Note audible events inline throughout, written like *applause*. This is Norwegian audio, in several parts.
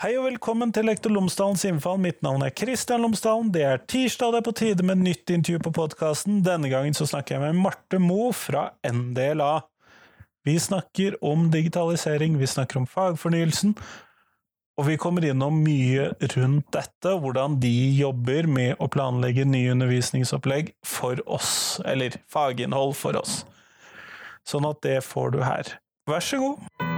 Hei og velkommen til Lektor Lomsdalens innfall. Mitt navn er Kristian Lomsdalen. Det er tirsdag, det er på tide med nytt intervju på podkasten. Denne gangen så snakker jeg med Marte Mo fra NDLA. Vi snakker om digitalisering, vi snakker om fagfornyelsen, og vi kommer innom mye rundt dette, hvordan de jobber med å planlegge nye undervisningsopplegg for oss, eller faginnhold for oss. Sånn at det får du her. Vær så god.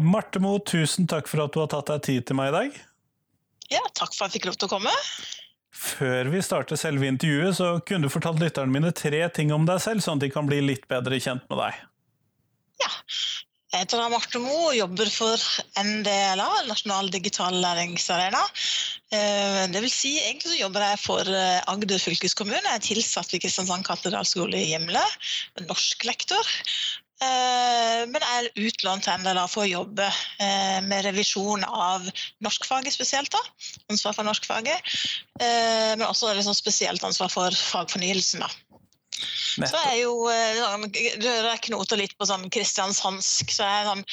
Marte Moe, tusen takk for at du har tatt deg tid til meg i dag. Ja, takk for at jeg fikk lov til å komme. Før vi starter selve intervjuet, så kunne du fortalt lytterne mine tre ting om deg selv, sånn at de kan bli litt bedre kjent med deg. Ja. Jeg heter Marte Moe og jobber for NDLA, Nasjonal digital læringsarena. Eh, det vil si, egentlig så jobber jeg for eh, Agder fylkeskommune. Jeg er tilsatt ved Kristiansand katedralskole i Gimle, norsklektor. Eh, men er utlånt til NLA for å jobbe eh, med revisjon av norskfaget spesielt. da, Ansvar for norskfaget. Eh, men også liksom spesielt ansvar for fagfornyelsen. da. Så er jo Rører jeg knoter litt på sånn kristiansandsk, så er jeg sånn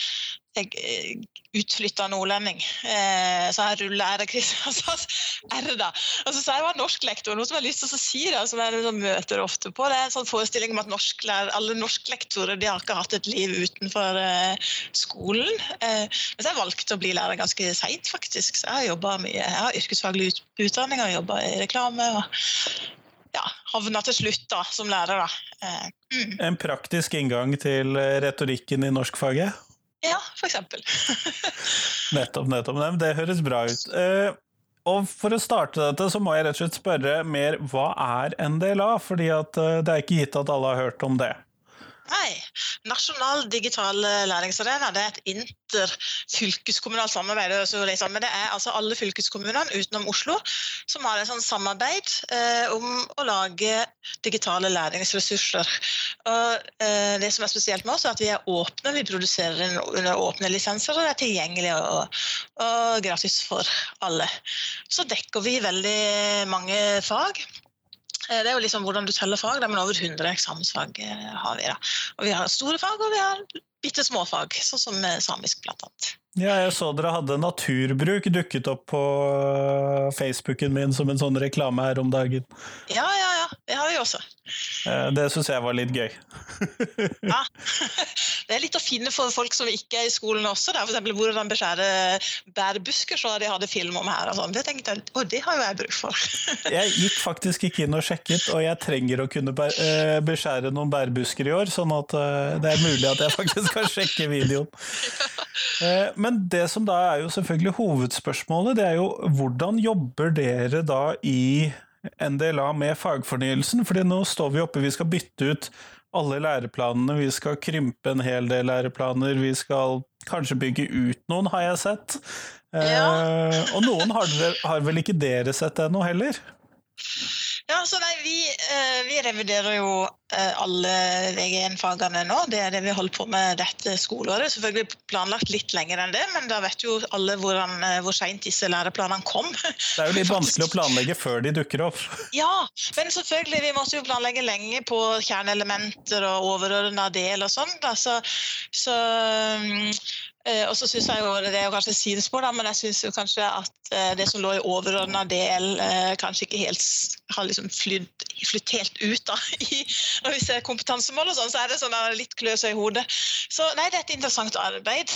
jeg utflytta nordlending. Eh, så jeg ruller R Kristiansands *laughs* R, da. Og så jeg var norsklektor, noe som jeg har lyst til å si, da, som jeg liksom møter ofte på. Det er en sånn forestilling om at norsklærer, alle norsklektorer de har ikke hatt et liv utenfor eh, skolen. Eh, men så har jeg valgt å bli lærer ganske seint, faktisk. Så jeg har mye. Jeg har yrkesfaglig utdanning og jobba i reklame. og ja, havna til slutt da, som lærer. Da. Mm. En praktisk inngang til retorikken i norskfaget? Ja, for eksempel. *laughs* nettopp, nettopp. Det høres bra ut. Uh, og For å starte dette, så må jeg rett og slett spørre mer hva er NDLA? Fordi at det er ikke gitt at alle har hørt om det. Nei. Nasjonal digital læringsarena det er et interfylkeskommunalt samarbeid. Liksom, men det er altså alle fylkeskommunene utenom Oslo som har et sånt samarbeid eh, om å lage digitale læringsressurser. Og, eh, det som er spesielt med oss, er at vi er åpne. Vi produserer under åpne lisenser, og det er tilgjengelig og, og gratis for alle. Så dekker vi veldig mange fag. Eh, det er jo liksom hvordan du teller fag, men over 100 eksamensfag eh, har vi. da. Og Vi har store fag, og vi har bitte små fag, sånn som samisk bl.a. Ja, jeg så dere hadde naturbruk dukket opp på eh, Facebooken min som en sånn reklame her om dagen. Ja, ja. Det har vi også. Det syns jeg var litt gøy. *laughs* ja. *laughs* Det er litt å finne for folk som ikke er i skolen også. Der. For eksempel hvordan beskjære bærbusker, så de hadde film om her. og sånn. Det tenkte jeg, å, det har jo jeg bruk for. *laughs* jeg gikk faktisk ikke inn og sjekket, og jeg trenger å kunne beskjære noen bærbusker i år, sånn at det er mulig at jeg faktisk kan sjekke videoen. Men det som da er jo selvfølgelig hovedspørsmålet, det er jo hvordan jobber dere da i NDLA med fagfornyelsen? Fordi nå står vi oppe, vi skal bytte ut alle læreplanene, vi skal krympe en hel del læreplaner, vi skal kanskje bygge ut noen, har jeg sett. Ja. Eh, og noen har, har vel ikke dere sett ennå heller? Vi, eh, vi reviderer jo eh, alle VG1-fagene nå. Det er det vi holder på med dette skoleåret. Selvfølgelig planlagt litt lenger enn det, men da vet jo alle hvordan, eh, hvor seint disse læreplanene kom. Det er jo litt vanskelig å planlegge før de dukker opp. *laughs* Ja, men selvfølgelig, vi måtte jo planlegge lenge på kjerneelementer og overordna del og sånn. Så, så mm, og så synes jeg jo, Det er jo kanskje sidespor, da, men jeg syns kanskje at eh, det som lå i overordna del, eh, kanskje ikke helt har liksom flydd, helt ut. da. *laughs* I, når vi ser kompetansemål og sånn, så er det sånn litt kløse i hodet. Så nei, det er et interessant arbeid.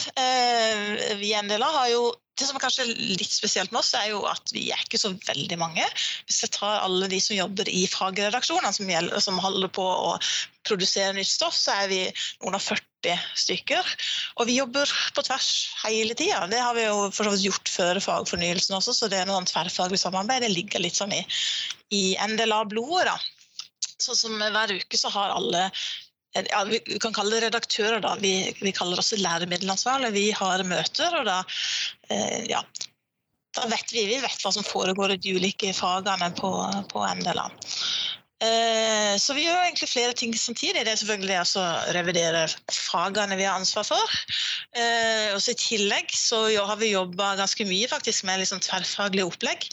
Vi i NDLA har jo det som er kanskje litt spesielt med oss, er jo at vi er ikke så veldig mange. Hvis jeg tar alle de som jobber i fagredaksjonene som, som holder på å produsere nytt stoff, så er vi noen av 40 stykker. Og vi jobber på tvers hele tida. Det har vi jo for gjort før fagfornyelsen også, så det er noe tverrfaglig samarbeid. Det ligger litt sånn i, i NDLA-blodet, da. Så som hver uke så har alle ja, vi kan kalle det redaktører, da. Vi, vi kaller også læremiddelansvarlige. Vi har møter, og da eh, ja, da vet vi, vi vet hva som foregår i de ulike fagene på, på NDLA. Eh, så vi gjør egentlig flere ting samtidig. Det er selvfølgelig å revidere fagene vi har ansvar for. Eh, og I tillegg så har vi jobba ganske mye faktisk med liksom tverrfaglig opplegg.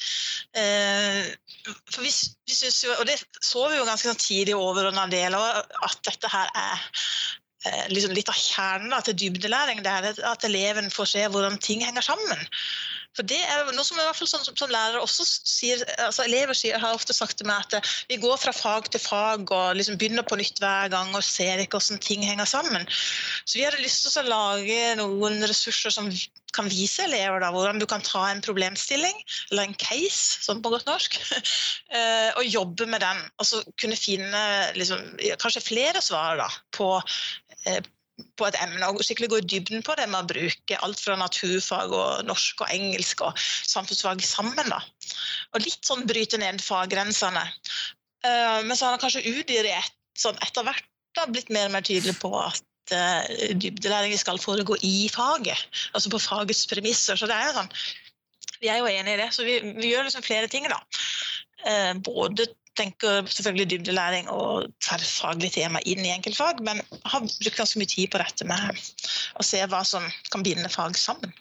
For vi, vi synes jo, og det så vi jo ganske sånn tidlig over del av, at dette her er liksom litt av kjernen til dybdelæring. Det er at eleven får se hvordan ting henger sammen. For det er noe som, i hvert fall som, som lærere også sier, altså Elever sier, har ofte sagt til meg at eh, vi går fra fag til fag og liksom begynner på nytt hver gang og ser ikke hvordan ting henger sammen. Så vi hadde lyst til å lage noen ressurser som kan vise elever da, hvordan du kan ta en problemstilling, eller en case, som på godt norsk, *laughs* eh, og jobbe med den. Og så kunne finne liksom, kanskje flere svar da, på eh, på et emne og skikkelig gå i dybden på det med å bruke alt fra naturfag og norsk og engelsk og samfunnsfag sammen. da. Og litt sånn bryte ned faggrensene. Uh, men så har han kanskje Udir et, sånn etter hvert da, blitt mer og mer tydelig på at uh, dybdelæring skal foregå i faget. Altså på fagets premisser. Så det er jo sånn Vi er jo enige i det, så vi, vi gjør liksom flere ting. da. Uh, både tenker selvfølgelig dybdelæring og tverrfaglige tema inn i enkeltfag, men har brukt ganske mye tid på dette med å se hva som kan binde fag sammen.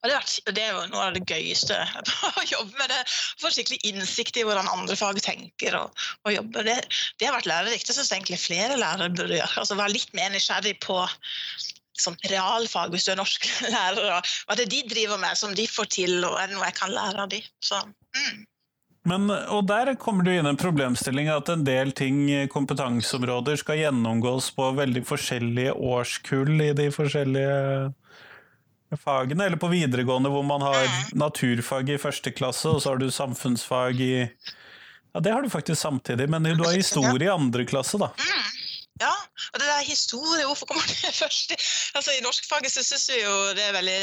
Og det, er, det er jo noe av det gøyeste *laughs* å jobbe med. det, Få skikkelig innsikt i hvordan andre fag tenker og, og jobber. Det, det, har vært lærerikt. Det syns egentlig flere lærere burde gjøre. Altså Være litt mer nysgjerrig på liksom, realfag hvis du er norsk *laughs* lærer. Og hva det de driver med som de får til, og er det noe jeg kan lære av de. Så, mm. Men, og der kommer du inn en problemstilling at en del ting, kompetanseområder, skal gjennomgås på veldig forskjellige årskull i de forskjellige fagene. Eller på videregående hvor man har naturfag i første klasse, og så har du samfunnsfag i Ja, det har du faktisk samtidig, men du har historie i andre klasse, da. Mm. Ja, og det der historie, hvorfor kommer det *laughs* først? Altså, I norskfaget så syns vi jo det er veldig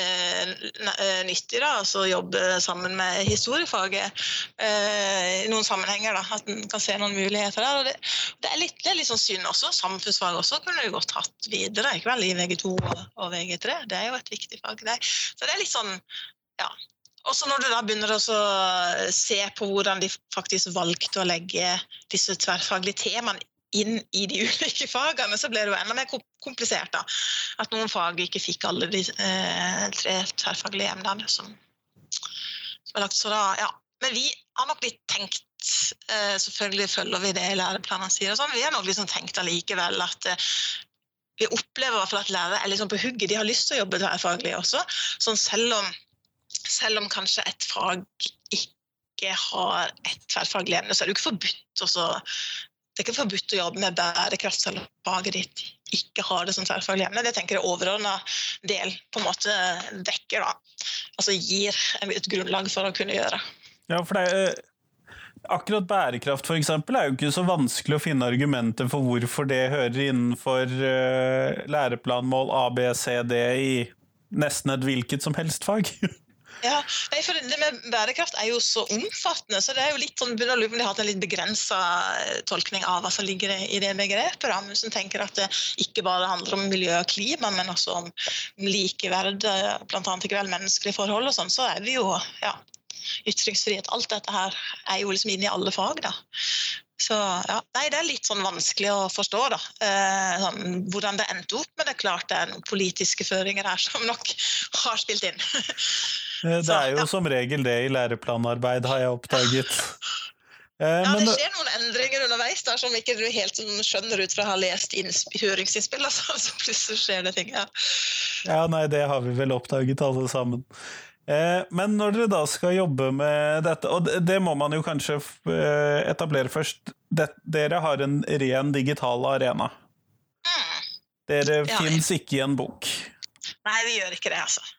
eh, nyttig da, altså, å jobbe sammen med historiefaget eh, i noen sammenhenger. da, At en kan se noen muligheter der. og Det, det er, litt, det er litt sånn synd også. Samfunnsfag også kunne du godt hatt videre, ikke vel, i VG2 og, og VG3. Det er jo et viktig fag. Det. Så det er litt sånn, ja, også når du da begynner å se på hvordan de faktisk valgte å legge disse tverrfaglige temaene inn i de *laughs* ulike fagene, så ble det jo enda mer komplisert. da. At noen fag ikke fikk alle de eh, tre tverrfaglige emnene som, som er lagt. Så da, ja. Men vi har nok litt tenkt eh, Selvfølgelig følger vi det læreplanene sier, og sånn, vi har nok liksom tenkt allikevel at eh, vi opplever i hvert fall at lærere er liksom på hugget. De har lyst til å jobbe tverrfaglig også. Sånn selv om, selv om kanskje et fag ikke har et tverrfaglig emne, så er det jo ikke forbudt å det er ikke forbudt å jobbe med bærekraft selv om faget ditt ikke har det som tverrfaglig emne. Det tenker jeg overordna del på en måte dekker, da. Altså gir et grunnlag for å kunne gjøre. Ja, for det er, eh, akkurat bærekraft for eksempel, er jo ikke så vanskelig å finne argumenter for hvorfor det hører innenfor uh, læreplanmål A, B, C, D i nesten et hvilket som helst fag. *laughs* Ja, nei, for Det med bærekraft er jo så omfattende, så det er jo litt sånn, begynner å lure på om de har hatt en litt begrensa tolkning av hva som ligger i det begrepet. Da. Hvis en tenker at det ikke bare handler om miljø og klima, men også om likeverd, bl.a. vel menneskelige forhold og sånn, så er vi jo ja, ytringsfrihet. Alt dette her er jo liksom inne i alle fag. da. Så ja, nei, Det er litt sånn vanskelig å forstå da, eh, sånn, hvordan det endte opp. Men det er klart det er noen politiske føringer her som nok har spilt inn. *laughs* Eh, det er jo som regel det i læreplanarbeid, har jeg oppdaget. *laughs* Eh, ja, det skjer noen endringer underveis der som ikke du helt skjønner ut fra å ha lest høringsinnspill. Altså, *laughs* så plutselig skjer det ting. Ja. ja, nei, det har vi vel oppdaget alle sammen. Eh, men når dere da skal jobbe med dette, og det må man jo kanskje etablere først Dere har en ren digital arena. Mm. Dere ja, fins ikke i en bok. Nei, vi gjør ikke det, altså.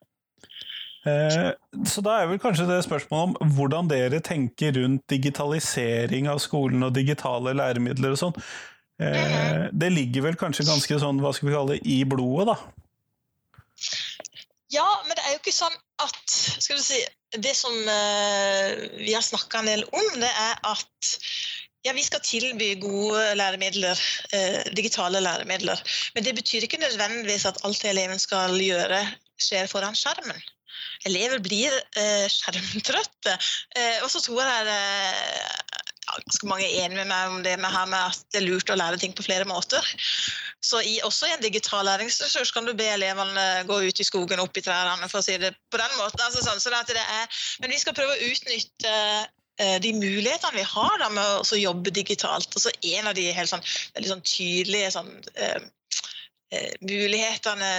Eh, så da er vel kanskje det spørsmålet om hvordan dere tenker rundt digitalisering av skolen og digitale læremidler og sånn. Eh, det ligger vel kanskje ganske sånn, hva skal vi kalle det, i blodet, da? Ja, men det er jo ikke sånn at skal du si, Det som uh, vi har snakka en del om, det er at ja, vi skal tilby gode læremidler, digitale læremidler. Men det betyr ikke nødvendigvis at alt eleven skal gjøre, skjer foran skjermen elever blir eh, skjermtrøtte. Eh, og så tror jeg det ja, ganske mange er enig med meg om det med, med at det er lurt å lære ting på flere måter. Så i, også i en digital læringsressurs kan du be elevene gå ut i skogen og opp i trærne, for å si det på den måten. Altså, sånn, så det er, men vi skal prøve å utnytte eh, de mulighetene vi har da, med å jobbe digitalt. Og En av de helt sånn, veldig sånn tydelige sånn, eh, mulighetene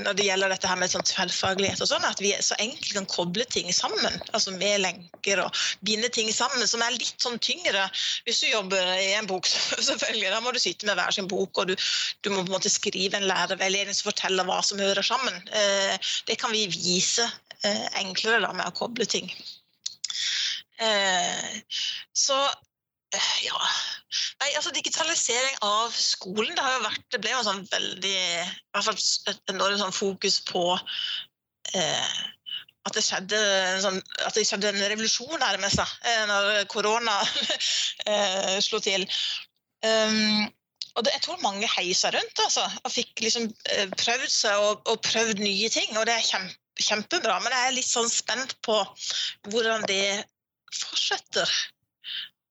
når det gjelder dette her med sånn tverrfaglighet og sånn, at vi så enkelt kan koble ting sammen. altså Med lenker og binde ting sammen, som er litt sånn tyngre. Hvis du jobber i en bok, *laughs* selvfølgelig, da må du sitte med hver sin bok, og du, du må på en måte skrive en lærerveiledning som forteller hva som hører sammen. Eh, det kan vi vise eh, enklere da med å koble ting. Så ja Nei, altså Digitalisering av skolen det har jo vært, det ble jo sånn veldig i hvert fall et enormt sånn fokus på eh, at det skjedde sånn, at det skjedde en revolusjon nærmest da, eh, når korona *laughs* eh, slo til. Um, og det, jeg tror mange heisa rundt altså, og fikk liksom eh, prøvd seg og, og, prøvd nye ting. Og det er kjempe, kjempebra, men jeg er litt sånn spent på hvordan det fortsetter.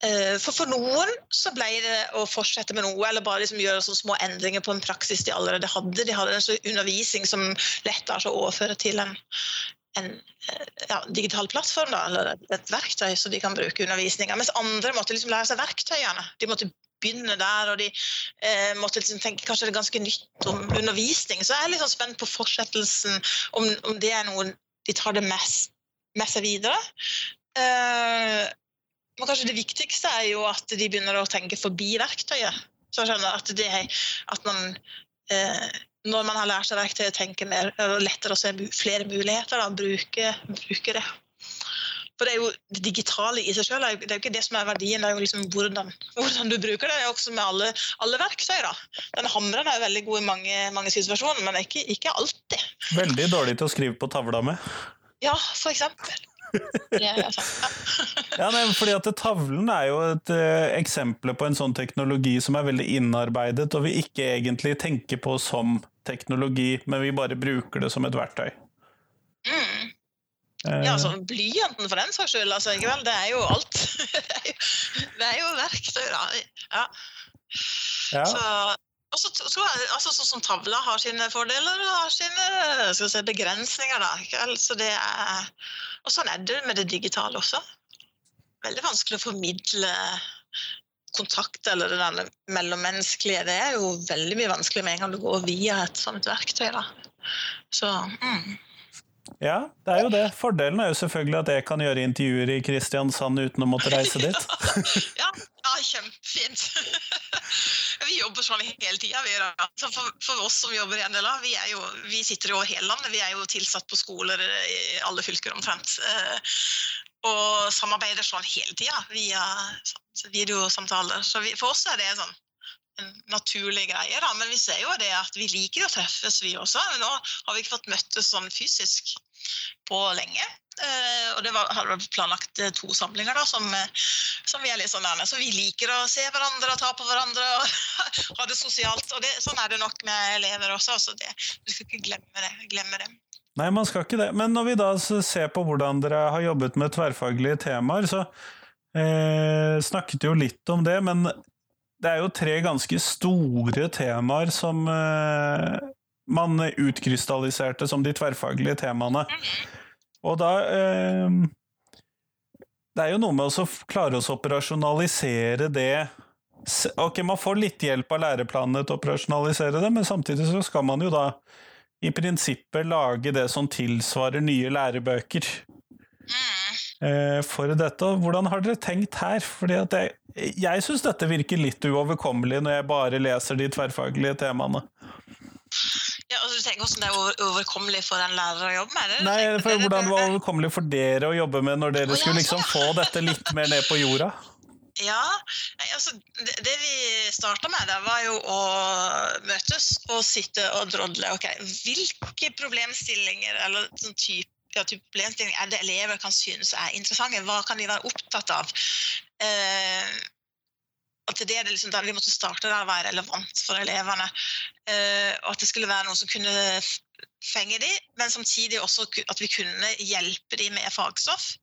Eh, for for noen så ble det å fortsette med noe, eller bare liksom gjøre små endringer på en praksis de allerede hadde. De hadde en sånn undervisning som lett lar seg overføre til en, en eh, ja, digital plattform, da, eller et verktøy som de kan bruke undervisninga. Mens andre måtte liksom lære seg verktøyene. De måtte begynne der, og de eh, måtte liksom tenke kanskje det er ganske nytt om undervisning. Så jeg er litt sånn spent på fortsettelsen, om, om det er noe de tar det med seg videre. Eh, men kanskje det viktigste er jo at de begynner å tenke forbi verktøyet. Så jeg skjønner at, det, at man eh, når man har lært seg verktøyet, tenker mer, lettere å se flere muligheter. Da, bruke, bruke, det. For det er jo det digitale i seg selv, det er jo ikke det som er verdien, det er jo liksom hvordan, hvordan du bruker det. det er også med alle, alle verktøy. da. Den hamren er veldig god i mange, mange situasjoner, men ikke, ikke alltid. Veldig dårlig til å skrive på tavla med. Ja, for eksempel *laughs* ja, nei, fordi at Tavlen er jo et uh, eksempel på en sånn teknologi som er veldig innarbeidet, og vi ikke egentlig tenker på som teknologi, men vi bare bruker det som et verktøy. Mm. Ja, altså blyanten for den saks skyld, altså, ikke vel? Det er jo alt. *laughs* det er jo verktøy, da. Ja. ja. Så og så altså Sånn som tavla har sine fordeler og har sine si, begrensninger. da, Altså, er, Og sånn er det med det digitale også. Veldig vanskelig å formidle kontakt eller det mellommenneskelige. Det er jo veldig mye vanskelig med en gang du går via et sånt verktøy. da. Så, mm. Ja, det er jo det. Fordelen er jo selvfølgelig at jeg kan gjøre intervjuer i Kristiansand uten å måtte reise dit. *laughs* ja, ja, kjempefint. *laughs* vi jobber sånn hele tida. For, for, oss som jobber i NLA, vi, jo, vi, sitter jo hele landet. Vi er jo tilsatt på skoler i alle fylker omtrent. Eh, og samarbeider sånn hele tida via videosamtaler. Så vi, for oss er det sånn en naturlig greie. Da. Men vi ser jo det at vi liker å treffes, vi også. Nå har vi ikke fått møttes sånn fysisk på lenge. Uh, og det var, har planlagt uh, to samlinger da, som, uh, som, vi er litt sånn nærme. Så vi liker å se hverandre og ta på hverandre og *laughs* ha det sosialt. Og det, sånn er det nok med elever også, så det, du skal ikke glemme det. Glemme det. Nei, man skal ikke det. Men når vi da ser på hvordan dere har jobbet med tverrfaglige temaer, så snakket jo litt om det. Men det er jo tre ganske store temaer som uh, man utkrystalliserte som de tverrfaglige temaene. Og da eh, Det er jo noe med å klare å operasjonalisere det Ok, man får litt hjelp av læreplanene til å operasjonalisere det, men samtidig så skal man jo da i prinsippet lage det som tilsvarer nye lærebøker. Eh, for dette. Hvordan har dere tenkt her? Fordi jeg, jeg syns dette virker litt uoverkommelig når jeg bare leser de tverrfaglige temaene. Ja, altså Du tenker hvordan det er overkommelig for en lærer å jobbe med? det? Nei, for Hvordan det var overkommelig for dere å jobbe med når dere oh, ja, skulle liksom få dette litt mer ned på jorda? Ja, altså det, det vi starta med, det var jo å møtes og sitte og drodle. ok, Hvilke problemstillinger eller sånn type ja, problemstillinger er det elever kan synes er interessante? Hva kan de være opptatt av? Eh, at det er liksom, Vi måtte starte der å være relevant for elevene. Eh, og at det skulle være noe som kunne fenge dem, men samtidig også at vi kunne hjelpe dem med fagstoff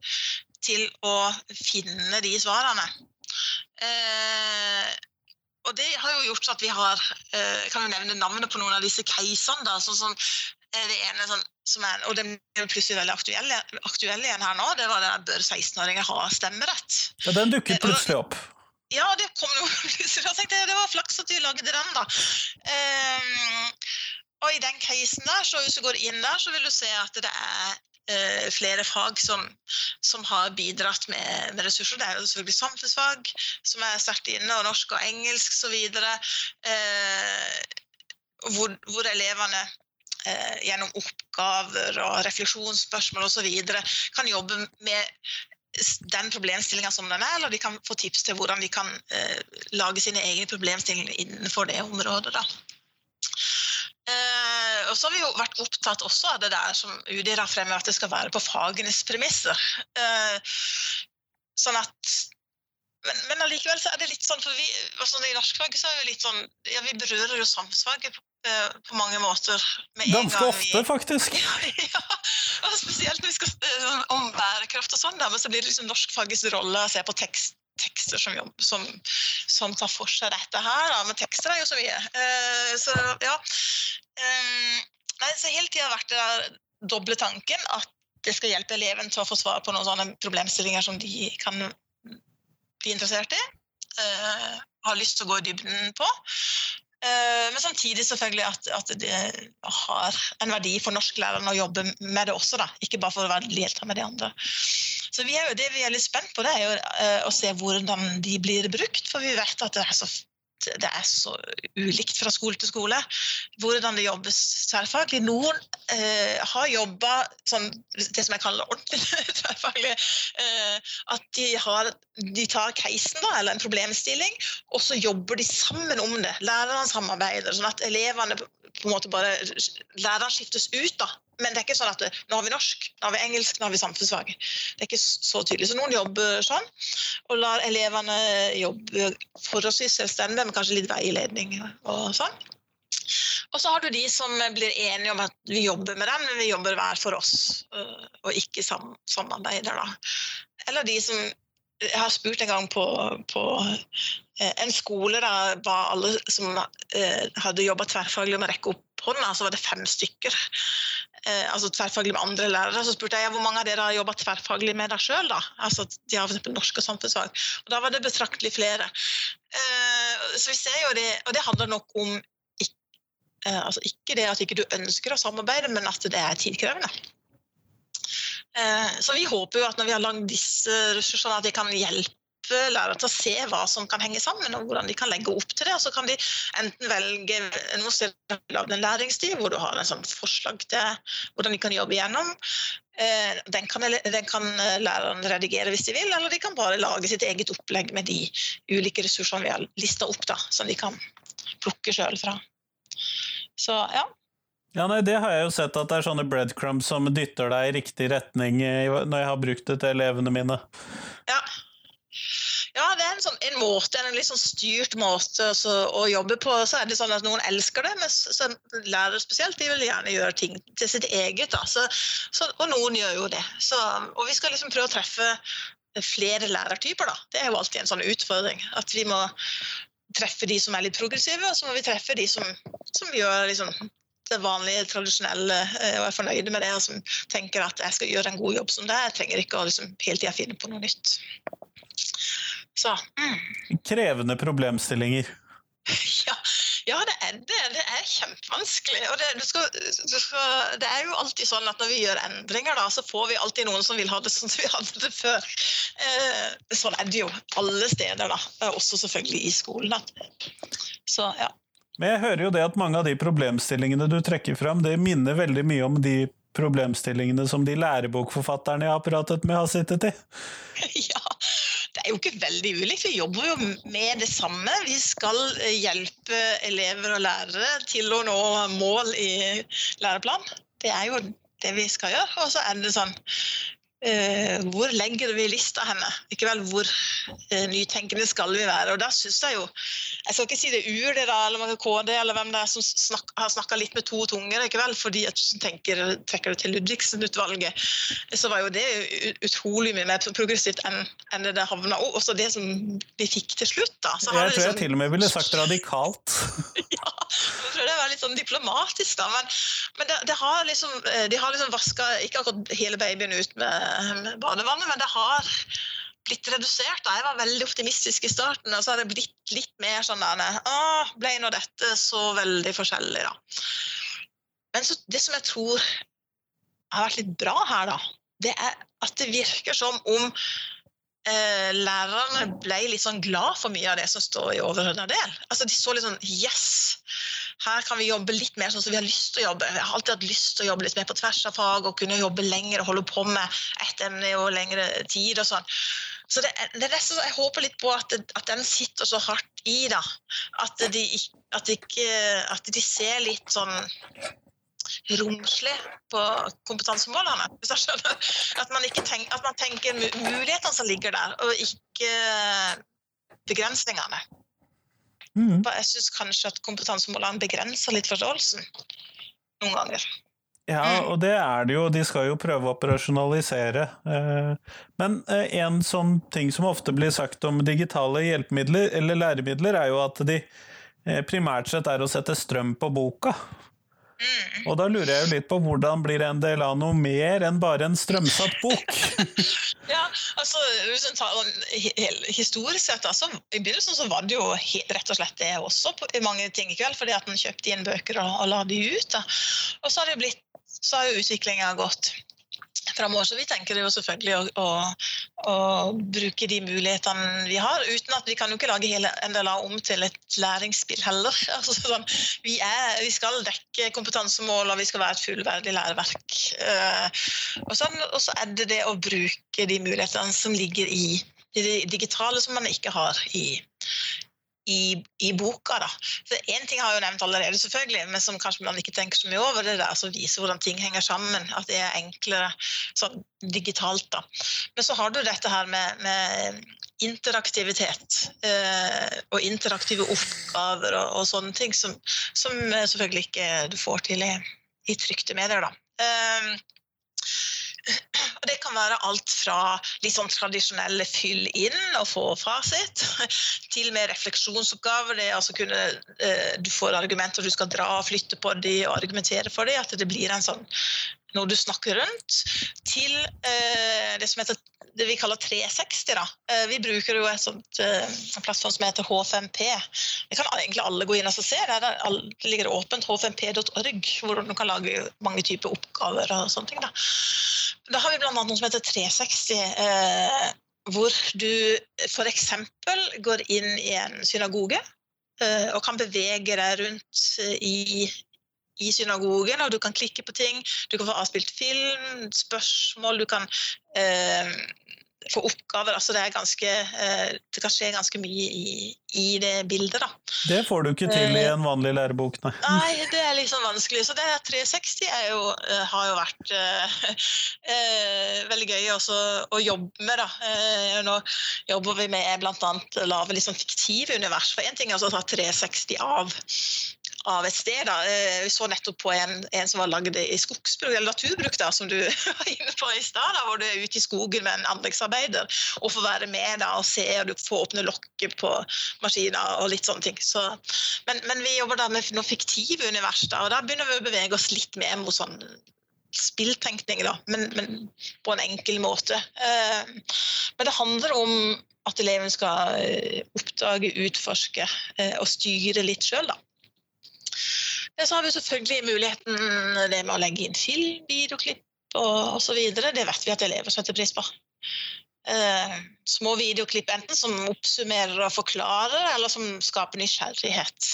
til å finne de svarene. Eh, og det har jo gjort at vi har eh, Kan jo nevne navnet på noen av disse casene. da, sånn som det ene sånn, som er, og den er plutselig veldig aktuell, aktuell igjen her nå, det var at bør 16-åringer ha stemmerett. Ja, Den dukket plutselig opp. Ja, det kom jo lyser. *laughs* Jeg tenkte det var flaks at du lagde den, da. Um, og i den casen der, så hvis du går inn der, så vil du se at det er uh, flere fag som, som, har bidratt med, med, ressurser. Det er jo selvfølgelig samfunnsfag som er sterkt inne, og norsk og engelsk osv. Uh, hvor, hvor elevene uh, gjennom oppgaver og refleksjonsspørsmål osv. kan jobbe med den problemstillinga som den er, eller de kan få tips til hvordan de kan eh, lage sine egne problemstillinger innenfor det området. Da. Eh, og så har vi jo vært opptatt også av det der som UDIR har fremmet, at det skal være på fagenes premisser. Eh, sånn at men, men allikevel så er det litt sånn, for vi, altså I norskfaget så er vi litt sånn Ja, vi berører jo samfunnsfaget Eh, på mange måter. Ganske ofte, vi, faktisk. *laughs* ja, og spesielt når vi skal eh, om bærekraft og sånn, men så blir det liksom norskfagets rolle å se på tekst, tekster som, som, som, tar for seg dette her. Da. Men tekster er jo så mye. Uh, så ja. Um, nei, så hele tida har vært det der doble tanken at det skal hjelpe eleven til å få svar på noen sånne problemstillinger som de kan bli interessert i. Uh, har lyst til å gå i dybden på. Uh, men samtidig selvfølgelig at, at, det har en verdi for norsklærerne å jobbe med det også, da. ikke bare for å være delta med de andre. Så vi er jo, Det vi er litt spent på, det er jo uh, å se hvordan de blir brukt. For vi vet at det er så det er så ulikt fra skole til skole hvordan det jobbes tverrfaglig. Noen eh, har jobba sånn, det som jeg kaller ordentlig *laughs* tverrfaglig. Eh, at de, har, de tar casen, da, eller en problemstilling, og så jobber de sammen om det. Lærerne samarbeider, sånn at elevene på en måte bare Læreren skiftes ut da, men det er ikke sånn at nå har vi norsk, nå har vi engelsk, nå har vi samfunnsfag. Det er ikke så tydelig. Så noen jobber sånn, og lar elevene jobbe forholdsvis selvstendig, med kanskje litt veiledning og sånn. Og så har du de som blir enige om at vi jobber med den, men vi jobber hver for oss, øh, og ikke samarbeider. da. Eller de som Jeg har spurt en gang på, på øh, en skole der var alle som hadde jobba tverrfaglig med å rekke opp hånda, så var det fem stykker eh, altså tverrfaglig med andre lærere. Så spurte jeg hvor mange av dere har jobba tverrfaglig med deg sjøl. Altså, de har f.eks. norsk og samfunnsfag. Og da var det betraktelig flere. Eh, så vi ser jo det, og det handler nok om ikke, eh, altså ikke det at ikke du ønsker å samarbeide, men at det er tidkrevende. Så vi håper jo at når vi har lagd disse ressursene, at de kan hjelpe hjelpe lærere til å se hva som kan henge sammen, og hvordan de kan legge opp til det. Og så kan de enten velge noen steder en læringstid hvor du har en sånn forslag til hvordan de kan jobbe igjennom. Eh, den kan, den kan læreren redigere hvis de vil, eller de kan bare lage sitt eget opplegg med de ulike ressursene vi har lista opp, da, som de kan plukke sjøl fra. Så ja, ja, nei, Det har jeg jo sett, at det er sånne breadcrumbs som dytter deg i riktig retning når jeg har brukt det til elevene mine. Ja, ja, det er en, sånn, en måte, en litt sånn styrt måte altså, å jobbe på. Så er det sånn at Noen elsker det, men lærere spesielt de vil gjerne gjøre ting til sitt eget. Så, så, og noen gjør jo det. Så, og vi skal liksom prøve å treffe flere lærertyper. Da. Det er jo alltid en sånn utfordring. At vi må treffe de som er litt progressive, og så må vi treffe de som, som gjør liksom, det vanlige, tradisjonelle eh, og er fornøyde med det, og som tenker at jeg skal gjøre en god jobb som det. Jeg trenger ikke å liksom, hele tida finne på noe nytt. Så mm. Krevende problemstillinger. *laughs* Ja, ja, det er det. Det er kjempevanskelig. Og det, du skal, du skal, det, er jo alltid sånn at når vi gjør endringer, da, så får vi alltid noen som vil ha det sånn som vi hadde det før. Eh, sånn er det jo alle steder, da. Også selvfølgelig i skolen. Da. Så ja. Men jeg hører jo det at mange av de problemstillingene du trekker fram, det minner veldig mye om de problemstillingene som de lærebokforfatterne jeg har pratet med, har sittet i. *laughs* Ja, er jo ikke veldig ulikt. Vi jobber jo med det samme. Vi skal eh, hjelpe elever og lærere til å nå mål i læreplan. Det er jo det vi skal gjøre. Og så er det sånn eh, hvor legger vi lista henne? Ikke vel, hvor eh, nytenkende skal vi være? Og da syns jeg jo Jeg skal ikke si det er UD da, eller KD eller hvem det er som snak, har snakka litt med to tunger, ikke vel? fordi at du tenker, trekker du til Ludvigsen-utvalget, så var jo det utrolig mye mer progressivt enn, enn det det havna og Også det som vi fikk til slutt. da. jeg tror liksom, jeg til og med ville sagt radikalt. *laughs* ja, jeg tror det var litt sånn diplomatisk, da. Men, men det, det har liksom, eh, de har liksom vaska ikke akkurat hele babyen ut med, badevannet, men det har blitt redusert. Jeg var veldig optimistisk i starten, og så har det blitt litt mer sånn der Å, ble nå dette så veldig forskjellig, da. Men så, det som jeg tror har vært litt bra her, da, det er at det virker som om eh, lærerne ble litt sånn glad for mye av det som står i overordna del. Altså, de så litt sånn Yes! Her kan vi jobbe litt mer sånn som vi har lyst til å jobbe. Vi har alltid hatt lyst til å jobbe litt mer på tvers av fag og kunne jobbe lenger og holde på med ett emne i lengre tid og sånn. Så det, det er nesten, Jeg håper litt på at, at, den sitter så hardt i, da. At de, at, ikke, at de ser litt sånn romslig på kompetansemålene. hvis jeg skjønner. At man, tenker, at man tenker mulighetene som ligger der, og ikke begrensningene. Mm. Jeg syns kanskje at kompetansemålene begrenser litt forståelsen noen ganger. Ja, mm. og det er det jo. De skal jo prøve å operasjonalisere. Eh, men eh, en sånn ting som ofte blir sagt om digitale hjelpemidler, eller læremidler, er jo at de eh, primært sett er å sette strøm på boka. Mm. Og da lurer jeg jo litt på hvordan blir NDLA noe mer enn bare en strømsatt bok? *laughs* ja, altså Historisk sett, altså, i begynnelsen så var det jo rett og slett det også i mange ting i kveld, fordi at en kjøpte inn bøker og, og la de ut. Da. Og så har, det blitt, så har jo utviklinga gått framover. Så vi tenker jo selvfølgelig å, å, å, bruke de mulighetene vi har, uten at vi kan jo ikke lage hele NDLA om til et læringsspill heller. *laughs* Altså, sånn, vi, er, vi, skal dekke kompetansemål, og vi skal være et fullverdig læreverk. Uh, og, sånn, og, så er det det å bruke de mulighetene som ligger i det digitale, som man ikke har i, i, i, boka. da. For Én ting har jeg jo nevnt allerede, selvfølgelig, men som kanskje man ikke tenker så mye over. det der, som viser hvordan ting henger sammen. At det er enklere sånn digitalt. da. Men så har du dette her med, med interaktivitet eh, og interaktive oppgaver og, og sånne ting som, som, selvfølgelig ikke du får til i, i trykte medier. da. Eh, og det kan være alt fra litt sånn tradisjonelle fyll inn og få fasit, *laughs* til mer refleksjonsoppgaver. Det altså kunne, eh, du får argumenter du skal dra og flytte på de og argumentere for de, At det blir en sånn når du snakker rundt, til eh, det som heter det vi kaller 360. Da. Eh, vi bruker jo et sånt, eh, plattform som heter H5P. Det kan egentlig alle gå inn og se. Der det ligger åpent h5p.org, hvor du kan lage mange typer oppgaver. og sånne ting. Da, da har vi bl.a. noe som heter 360. Eh, hvor du f.eks. går inn i en synagoge eh, og kan bevege deg rundt i i synagogen, og du kan klikke på ting. Du kan få avspilt film, spørsmål, du kan eh, få oppgaver. Altså det, ganske, eh, det, kan skje ganske mye i, i, det bildet. Da. Det får du ikke til i eh, en vanlig lærebok, nei. Nei, det er litt sånn vanskelig. Så det 360 jo, eh, har jo vært eh, veldig gøy også å jobbe med. Da. Nå jobber vi med bl.a. å lage sånn fiktive univers. For én ting er å ta 360 av av et sted. Da. Eh, vi så nettopp på en, en som var lagd i skogsbruk, eller naturbruk, da, som du *laughs* var inne på i stad. Hvor du er ute i skogen med en anleggsarbeider og får være med da, og se, og du får åpne lokket på maskiner og litt sånne ting. Så, men, men, vi jobber da med noe fiktive univers, da, og da begynner vi å bevege oss litt mer mot sånn spilltenkning, da, men, men, på en enkel måte. Eh, men det handler om at eleven skal eh, oppdage, utforske og styre litt sjøl, da. Så har vi selvfølgelig muligheten det med å legge inn film, videoklipp og osv. Det vet vi at elever setter pris på. Eh, små videoklipp enten som oppsummerer og forklarer, eller som skaper nysgjerrighet.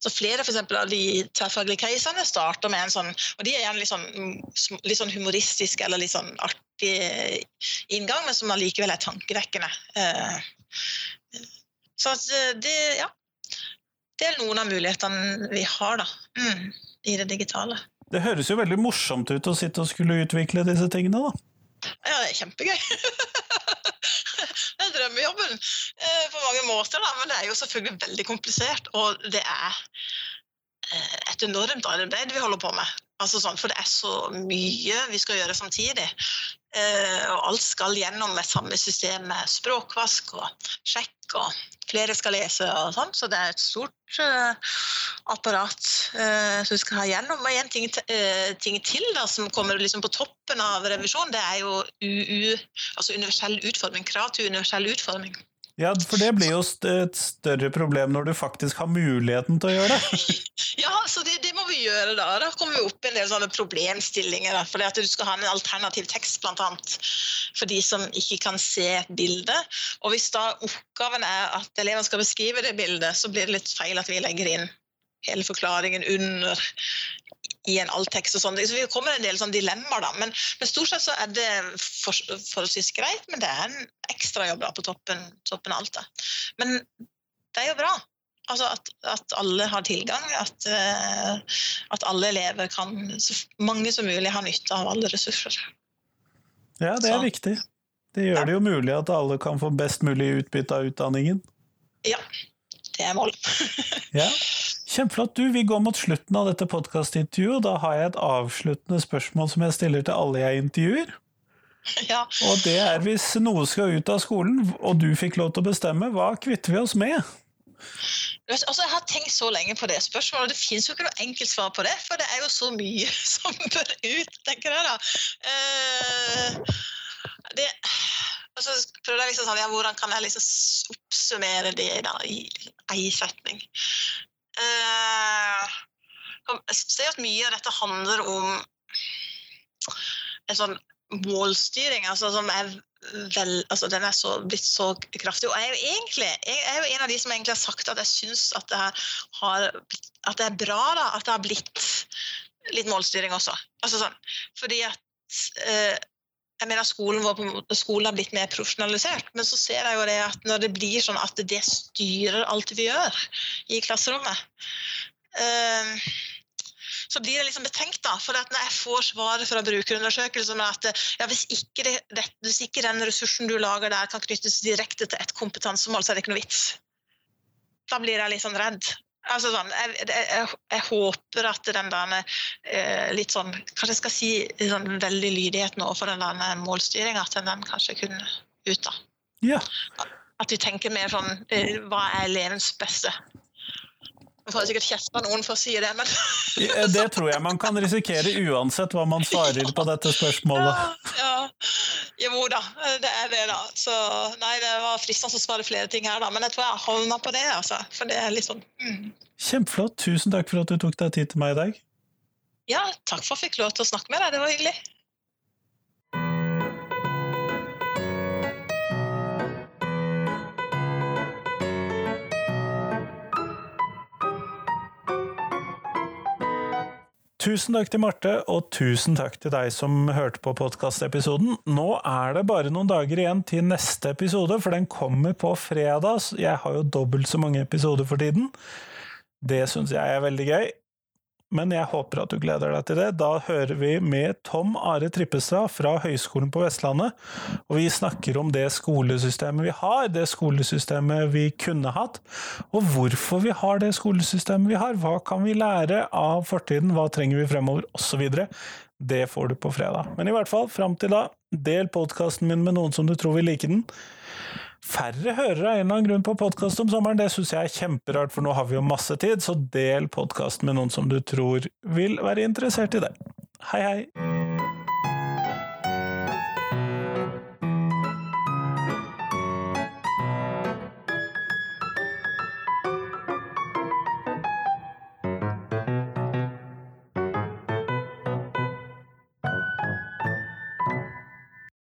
Så Flere for eksempel, av de tverrfaglige casene starter med en sånn og de er gjerne litt sånn, litt sånn humoristisk eller litt sånn artig inngang, men som allikevel er tankevekkende. Eh, så eh, det, ja, det er noen av mulighetene vi har da, mm, i det digitale. Det høres jo veldig morsomt ut å sitte og skulle utvikle disse tingene, da. Ja, det er kjempegøy. *laughs* det er drømmejobben eh, på mange måter, da, men det er jo selvfølgelig veldig komplisert. Og det er eh, et enormt arbeid vi holder på med. Altså sånn, for det er så mye vi skal gjøre samtidig. Eh, og alt skal gjennom et samme system med språkvask og sjekk, og flere skal lese og sånn. Så det er et stort eh, apparat eh, som vi skal ha gjennom. Og en ting, uh, ting til da, som kommer liksom på toppen av revisjon, det er jo UU, altså universell utforming. Krav til universell utforming. Ja, for det blir jo et større problem når du faktisk har muligheten til å gjøre det. *laughs* ja, så det, det, må vi gjøre da. Da kommer vi opp i en del sånne problemstillinger. Da, fordi at du skal ha en alternativ tekst, blant annet, for de som ikke kan se et bilde. Og hvis da oppgaven er at elevene skal beskrive det bildet, så blir det litt feil at vi legger inn hele forklaringen under i en alltekst og sånn. Så vi kommer en del sånn dilemmaer, da. Men, men, stort sett så er det for, forholdsvis greit, men det er en ekstrajobb på toppen, toppen av alt. Da. Men det er jo bra. Altså at, at alle har tilgang, at, uh, at, alle elever kan Så mange som mulig har nytte av alle ressurser. Ja, det er så. viktig. Det gjør ja. det jo mulig at alle kan få best mulig utbytte av utdanningen. Ja, det er målet. ja. Kjempeflott. Du, vi går mot slutten av dette podkastintervjuet. Da har jeg et avsluttende spørsmål som jeg stiller til alle jeg intervjuer. Ja. Og det er hvis noe skal ut av skolen, og du fikk lov til å bestemme, hva kvitter vi oss med? Altså, jeg har tenkt så lenge på det spørsmålet, og det finnes jo ikke noe enkelt svar på det. For det er jo så mye *laughs* som bør ut, tenker jeg da. Uh, det, altså, det er liksom sånn, ja, Hvordan kan jeg liksom oppsummere det da, i én setning? Uh, jeg ser at mye av dette handler om en sånn målstyring altså som er vel, altså den er så, blitt så kraftig. Og jeg er, jo egentlig, jeg er jo en av de som egentlig har sagt at jeg syns at, at, det er bra da, at det har blitt litt målstyring også. Altså sånn, fordi at eh, jeg mener skolen, vår, skolen har blitt mer profesjonalisert, men så ser jeg jo det at når det blir sånn at det styrer alt vi gjør i klasserommet eh, så blir jeg liksom betenkt. da, for Når jeg får svaret fra brukerundersøkelsen at ja, hvis, ikke det, hvis ikke den ressursen du lager der kan knyttes direkte til et kompetansemål, så er det ikke noe vits. Da blir jeg litt sånn redd. Altså sånn, jeg, jeg, jeg, håper at den der eh, litt sånn Kanskje jeg skal si sånn veldig lydigheten overfor den der målstyringa, at den kanskje kunne ut. da. Ja. At vi tenker mer sånn eh, Hva er elevens beste? Jeg får sikkert kjeft av noen for å si det, men Det tror jeg man kan risikere uansett hva man svarer på dette spørsmålet. Ja, ja. Jo da, det er det, da. Så nei, det var fristende å svare flere ting her, da. Men jeg tror jeg havna på det, altså. For det er litt sånn mm. Kjempeflott. Tusen takk for at du tok deg tid til meg i dag. Ja, takk for at jeg fikk lov til å snakke med deg. Det var hyggelig. Tusen takk til Marte, og tusen takk til deg som hørte på podkastepisoden. Nå er det bare noen dager igjen til neste episode, for den kommer på fredag. Jeg har jo dobbelt så mange episoder for tiden. Det syns jeg er veldig gøy men jeg håper at du gleder deg til det. Da hører vi med Tom Are Trippestad fra Høgskolen på Vestlandet, og vi snakker om det skolesystemet vi har, det skolesystemet vi kunne hatt, og hvorfor vi har det skolesystemet vi har. Hva kan vi lære av fortiden, hva trenger vi fremover, osv. Det får du på fredag. Men i hvert fall, fram til da, del podkasten min med noen som du tror vil like den færre hører av en eller annen grunn på podkast om sommeren. Det syns jeg er kjemperart, for nå har vi jo masse tid, så del podkasten med noen som du tror vil være interessert i det. Hei, hei!